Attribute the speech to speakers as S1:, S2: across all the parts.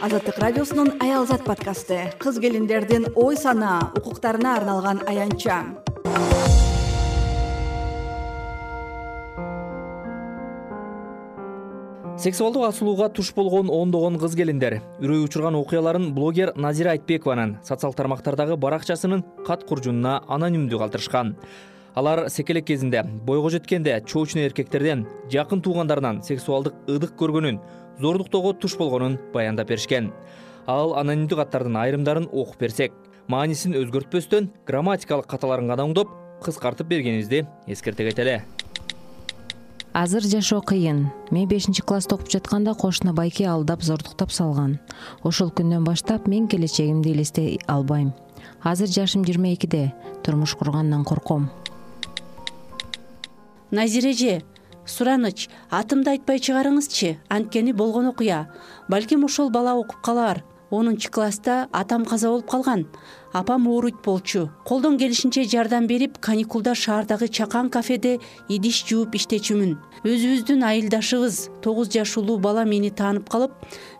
S1: азаттык радиосунун аялзат подкасты. Кыз келиндердин ой санаа укуктарына арналган аянтча.
S2: Сексуалдык асуулууга туш болгон ондогон кыз келиндер. Үрөй учурган окуяларын блогер назира айтбекованын социалдык тармактардагы баракчасынын кат куржунуна анонимдүү калтырышкан. Алар секелек кезинде бойго жеткенде чоочун эркектерден жакын туугандарынан сексуалдык ыдык көргөнүн зордуктоого туш болгонун баяндап беришкен. Ал анонимдүү каттардын айрымдарын окуп берсек маанисин өзгөртпөстөн грамматикалык каталарын гана оңдоп кыскартып бергенибизди эскерте кетели
S3: азыр жашоо кыйын. Мен бешинчи класста окуп жатканда кошуна байке алдап зордуктап салган. Ошол күндөн баштап мен келечегимди элестей албайм. Азыр жашым жыйырма экиде. Турмуш кургандан корком.
S4: Назира эже сураныч атымды айтпай чыгарыңызчы анткени болгон окуя. Балким ошол бала окуп калар онунчу класста атам каза болуп калган. Апам ооруйт болчу. Колдон келишинче жардам берип каникулда шаардагы чакан кафеде идиш жууп иштечүмүн. Өзүбүздүн айылдашыбыз тогуз жаш улуу бала мени таанып калып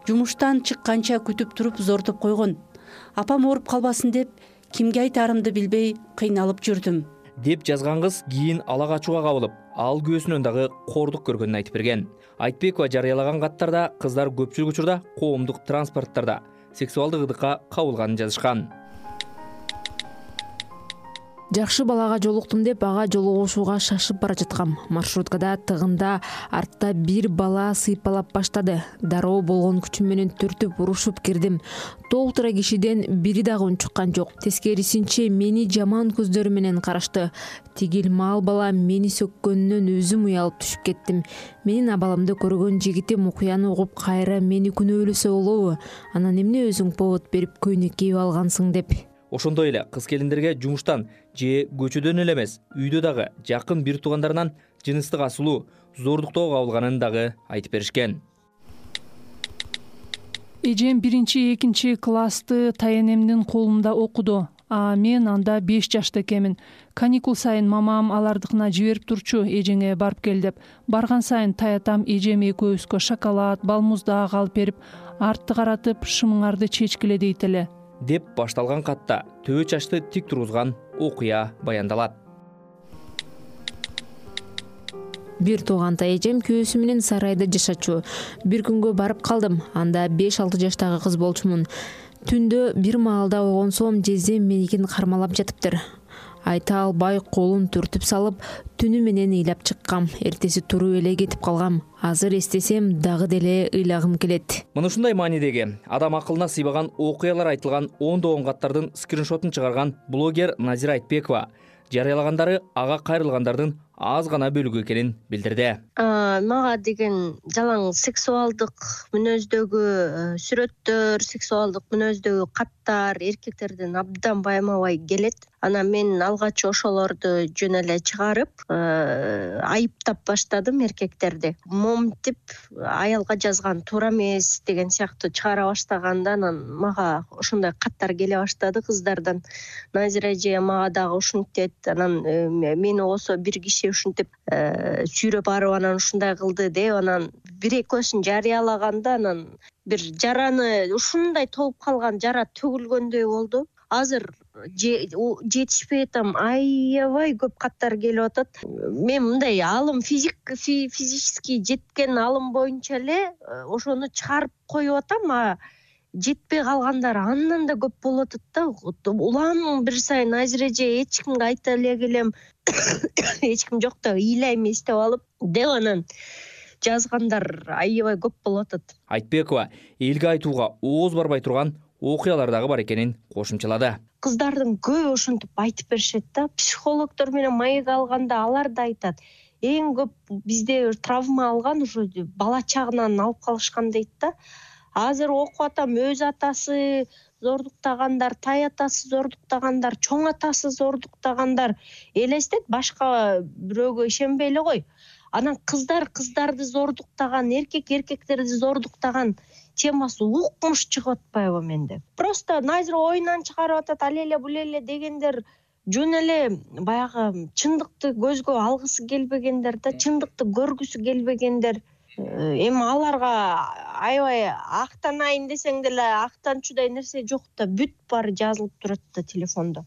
S4: жумуштан чыкканча күтүп туруп зордоп койгон. Апам ооруп калбасын деп кимге айтаарымды билбей кыйналып жүрдүм
S2: деп жазган кыз кийин ала качууга кабылып ал күйөөсүнөн дагы кордук көргөнүн айтып берген. Айтбекова жарыялаган каттарда кыздар көпчүлүк учурда коомдук транспорттарда сексуалдык ыдыкка кабылганын жазышкан
S3: жакшы балага жолуктум деп ага жолугушууга шашып бара жаткам. Маршруткада тыгында артта бир бала сыйпалап баштады. Дароо болгон күчүм менен түртүп урушуп кирдим. Толтура кишиден бири дагы унчуккан жок. Тескерисинче мени жаман көздөрү менен карашты. Тигил маал бала мени сөккөнүнөн өзүм уялып түшүп кеттим. Менин абалымды көргөн жигитим окуяны угуп кайра мени күнөөлөсө болобу. Анан эмне өзүң повод берип көйнөк кийип алгансың деп.
S2: Ошондой эле кыз келиндерге жумуштан же көчөдөн эле эмес үйдө дагы жакын бир туугандарынан жыныстык асылуу зордуктоого кабылганын дагы айтып беришкен.
S5: Эжем биринчи экинчи классты таянемдин колунда окуду а мен анда беш жашта экенмин. Каникул сайын мамам алардыкына жиберип турчу эжеңе барып кел деп. Барган сайын таятам эжем экөөбүзгө шоколад бал муздак алып берип артты каратып шымыңарды чечкиле дейт эле.
S2: Деп башталган катта төбө чачты тик тургузган окуя баяндалат.
S3: Бир туугантай эжем күйөөсү менен сарайда жашачу. Бир күнгө барып калдым. Анда беш алты жаштагы кыз болчумун. Түндө бир маалда ойгонсом жездем меникин кармалап жатыптыр айта албай колун түртүп салып түнү менен ыйлап чыккам. Эртеси туруп эле кетип калгам. Азыр эстесем дагы деле ыйлагым келет.
S2: Мына ушундай маанидеги. Адам акылына сыйбаган окуялар айтылган ондогон каттардын скриншотун чыгарган блогер назира айтбекова жарыялагандары ага кайрылгандардын аз гана бөлүгү экенин билдирди.
S6: Мага деген жалаң сексуалдык мүнөздөгү э, сүрөттөр сексуалдык мүнөздөгү каттар эркектерден абдан байма-бай келет. Анан мен алгач ошолорду жөн эле чыгарып э, айыптап баштадым эркектерди. Моминтип аялга жазган туура эмес деген сыяктуу чыгара баштаганда анан мага ошондой каттар келе баштады кыздардан. Назира эже мага дагы ушинтет анан э, мени болсо бир киши ушинтип э, сүйрөп барып анан ушундай кылды деп анан бир экөөсүн жарыялаганда анан бир жараны ушундай толуп калган жара төгүлгөндөй болду. Азыр жетишпей атам аябай көп каттар келип атат мен мындай алым физический жеткен алым боюнча эле э, ошону чыгарып коюп атам а жетпей калгандар андан да көп болуп атат да улам бир сайын назира эже эч кимге айта элек элем эч ким жок деп ыйлайм эстеп алып деп анан жазгандар. Аябай көп болуп атат
S2: айтбекова элге айтууга ооз барбай турган окуялар дагы бар экенин кошумчалады.
S6: Кыздардын көбү ушинтип айтып беришет да. Психологдор менен маек алганда алар да айтат. Эң көп бизде травма алган ушу бала чагынан алып калышкан дейт да азыр окуп атам өз атасы зордуктагандар тай атасы зордуктагандар чоң атасы зордуктагандар. Элестет башка бирөөгө ишенбей эле кой анан кыздар кыздарды зордуктаган эркек эркектерди зордуктаган темасы укмуш чыгып атпайбы менде. Просто назира оюнан чыгарып атат ал эле бул эле дегендер жөн эле баягы чындыкты көзгө алгысы келбегендер да чындыкты көргүсү келбегендер эми аларга аябай актанайын десең деле актанчудай нерсе жок да бүт баары жазылып турат да телефондо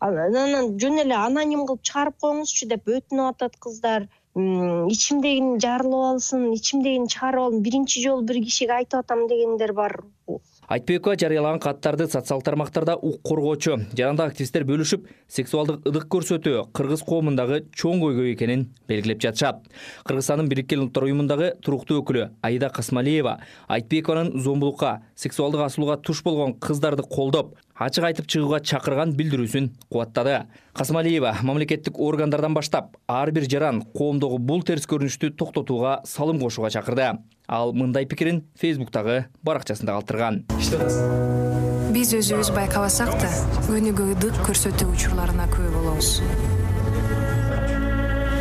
S6: анан жөн эле аноним кылып чыгарып коюңузчу деп өтүнүп атат кыздар. Ичимдегини жарылып алсын ичимдегини чыгарып алып биринчи жолу бир кишиге айтып атам дегендер бар
S2: айтбекова жарыялаган каттарды социалдык тармактарда укук коргоочу. Жарандык активисттер бөлүшүп сексуалдык ыдык көрсөтүү кыргыз коомундагы чоң көйгөй экенин белгилеп жатышат. Кыргызстандын бириккен улуттар уюмундагы туруктуу өкүлү аида касмалиева айтбекованын зомбулукка сексуалдык асылууга туш болгон кыздарды колдоп ачык айтып чыгууга чакырган билдирүүсүн кубаттады. Касмалиева мамлекеттик органдардан баштап ар бир жаран коомдогу бул терс көрүнүштү токтотууга салым кошууга чакырды ал мындай пикирин фейсбуктагы баракчасында калтырган.
S7: Биз өзүбүз байкабасак да күнүгө ыдык көрсөтүү учурларына күбө болобуз.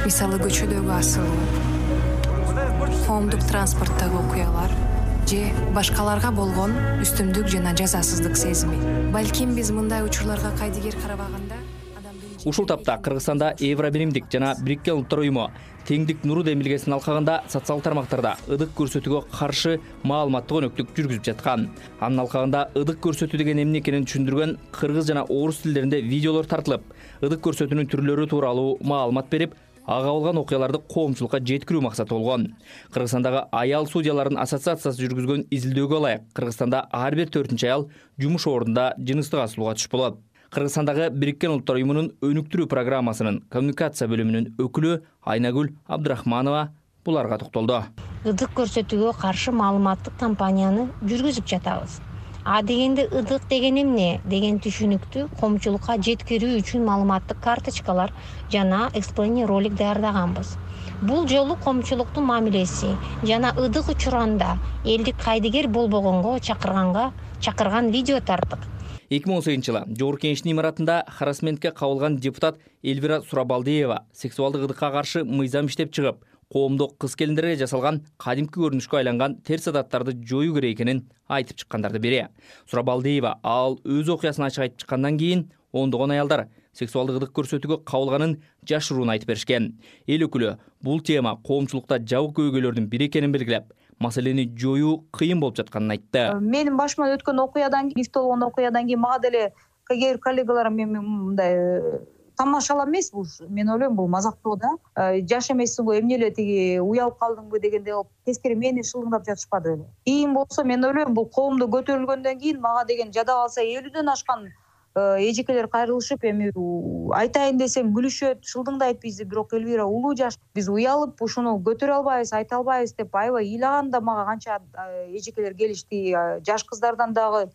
S7: Мисалы көчөдөгү асылуу коомдук транспорттогу окуялар же башкаларга болгон үстүмдүк жана жазасыздык сезими. Балким биз мындай учурларга кайдыгер карабаганда
S2: ушул тапта кыргызстанда евро биримдик жана бириккен улуттар уюму теңдик нуру демилгесин алкагында социалдык тармактарда ыдык көрсөтүүгө каршы маалыматтык өнөктүк жүргүзүп жаткан. Анын алкагында ыдык көрсөтүү деген эмне экенин түшүндүргөн кыргыз жана орус тилдеринде видеолор тартылып ыдык көрсөтүүнүн түрлөрү тууралуу маалымат берип ага болгон окуяларды коомчулукка жеткирүү максаты болгон. Кыргызстандагы аял судьялардын ассоциациясы жүргүзгөн изилдөөгө ылайык. Кыргызстанда ар бир төртүнчү аял жумуш ордунда жыныстык асылууга туш болот кыргызстандагы бириккен улуттар уюмунун өнүктүрүү программасынын коммуникация бөлүмүнүн өкүлү айнагүл абдрахманова буларга токтолду.
S8: ыдык көрсөтүүгө каршы маалыматтык кампанияны жүргүзүп жатабыз. А дегенде ыдык деген эмне? Деген түшүнүктү коомчулукка жеткирүү үчүн маалыматтык карточкалар жана эксплейнер ролик даярдаганбыз. Бул жолу коомчулуктун мамилеси жана ыдык учуранда элди кайдыгер болбогонго чакырганга чакырган видео тарттык
S2: эки миң он сегизинчи жылы жогорку кеңештин имаратында харасментке кабылган депутат элвира сурабалдиева сексуалдык ыдыкка каршы мыйзам иштеп чыгып коомдо кыз келиндерге жасалган кадимки көрүнүшкө айланган терс адаттарды жоюу керек экенин айтып чыккандардын бири сурабалдиева ал өз окуясын ачык айтып чыккандан кийин ондогон аялдар сексуалдык ыдык көрсөтүүгө кабылганын жашыруун айтып беришкен. Эл өкүлү бул тема коомчулукта жабык көйгөйлөрдүн бири экенин белгилеп маселени жоюу кыйын болуп жатканын айтты.
S9: Э, менин башыман өткөн окуядан кийин мифти болгон окуядан кийин мага деле кээ бир коллегаларым эми мындай э, тамашалап эмес бул мен ойлойм бул мазактоо да. Э, жаш эмессиң го эмне эле тиги уялып калдыңбы дегендей кылып тескери мени шылыңдап жатышпады беле кийин болсо мен ойлойм бул коомдо көтөрүлгөндөн кийин мага деген жада калса элүүдөн ашкан эжекелер кайрылышып эми айтайын десем күлүшөт. Шылдыңдайт бизди бирок элвира улуу жаш. Биз уялып ушуну көтөрө албайбыз айта албайбыз деп аябай ыйлаганда мага канча э, эжекелер келишти жаш кыздардан дагы.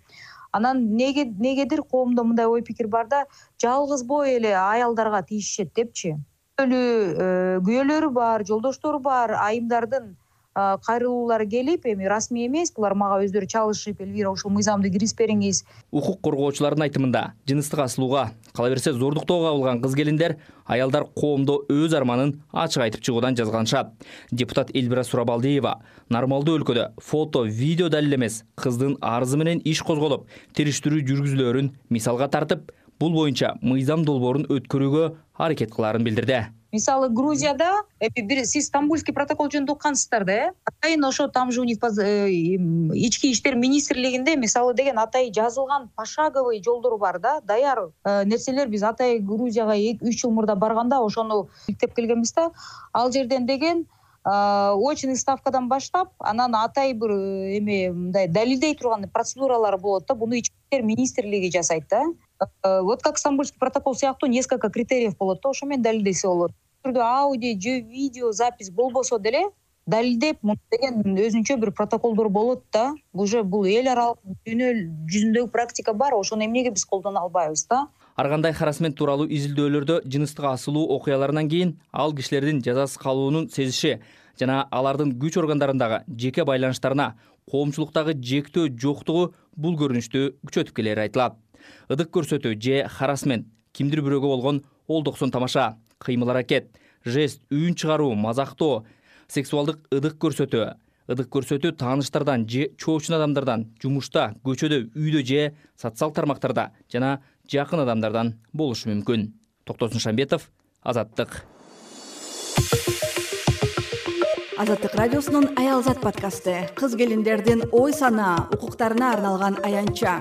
S9: Анан негедир коомдо мындай ой пикир бар да жалгыз боо эле аялдарга тийишет депчи. Э, күйөөлөрү бар жолдоштору бар айымдардын кайрылуулары келип эми расмий эмес булар мага өздөрү чалышып элвира ушул мыйзамды киргизип бериңиз
S2: укук коргоочулардын айтымында жыныстык асылууга кала берсе зордуктоого кабылган кыз келиндер аялдар коомдо өз арманын ачык айтып чыгуудан жазгаланышат депутат элвира сурабалдиева нормалдуу өлкөдө фото видео далил эмес кыздын арызы менен иш козголуп териштирүү жүргүзүлөөрүн мисалга тартып бул боюнча мыйзам долбоорун өткөрүүгө аракет кылаарын билдирди
S9: мисалы грузияда бир сиз стамбульский протокол жөнүндө уккансыздар да э? Атайын ошо там же у них э, ички иштер министрлигинде мисалы деген атайын жазылган пошаговый жолдор бар да даяр э, нерселер биз атайын грузияга үч жыл мурда барганда ошону иликтеп келгенбиз да. Ал жерден деген очный ставкадан баштап анан атайын бир э, эме мындай далилдей турган процедуралар болот да муну ички иштер министрлиги жасайт да. Э, вот как стамбульский протокол сыяктуу несколько критериев болот да ошо менен далилдесе болот. Түрдө аудио же видео запись болбосо деле далилдеп деген өзүнчө бир протоколдор болот да. Уже бул эл аралык дүйнө жүзүндөгү практика бар ошону эмнеге биз колдоно албайбыз да?
S2: Ар кандай харасмент тууралуу изилдөөлөрдө жыныстык асылуу окуяларынан кийин ал кишилердин жазасыз калуунун сезиши жана алардын күч органдарындагы жеке байланыштарына коомчулуктагы жектөө жоктугу бул көрүнүштү күчөтүп келери айтылат ыдык көрсөтүү же харасмент кимдир бирөөгө болгон олдоксон тамаша кыймыл аракет жест үн чыгаруу мазактоо сексуалдык ыдык көрсөтүү. Ыдык көрсөтүү тааныштардан же чоочун адамдардан жумушта көчөдө үйдө же социалдык тармактарда жана жакын адамдардан болушу мүмкүн. Токтосун шамбетов азаттык.
S1: Азаттык радиосунун аялзат подкасты кыз келиндердин ой санаа укуктарына арналган аянтча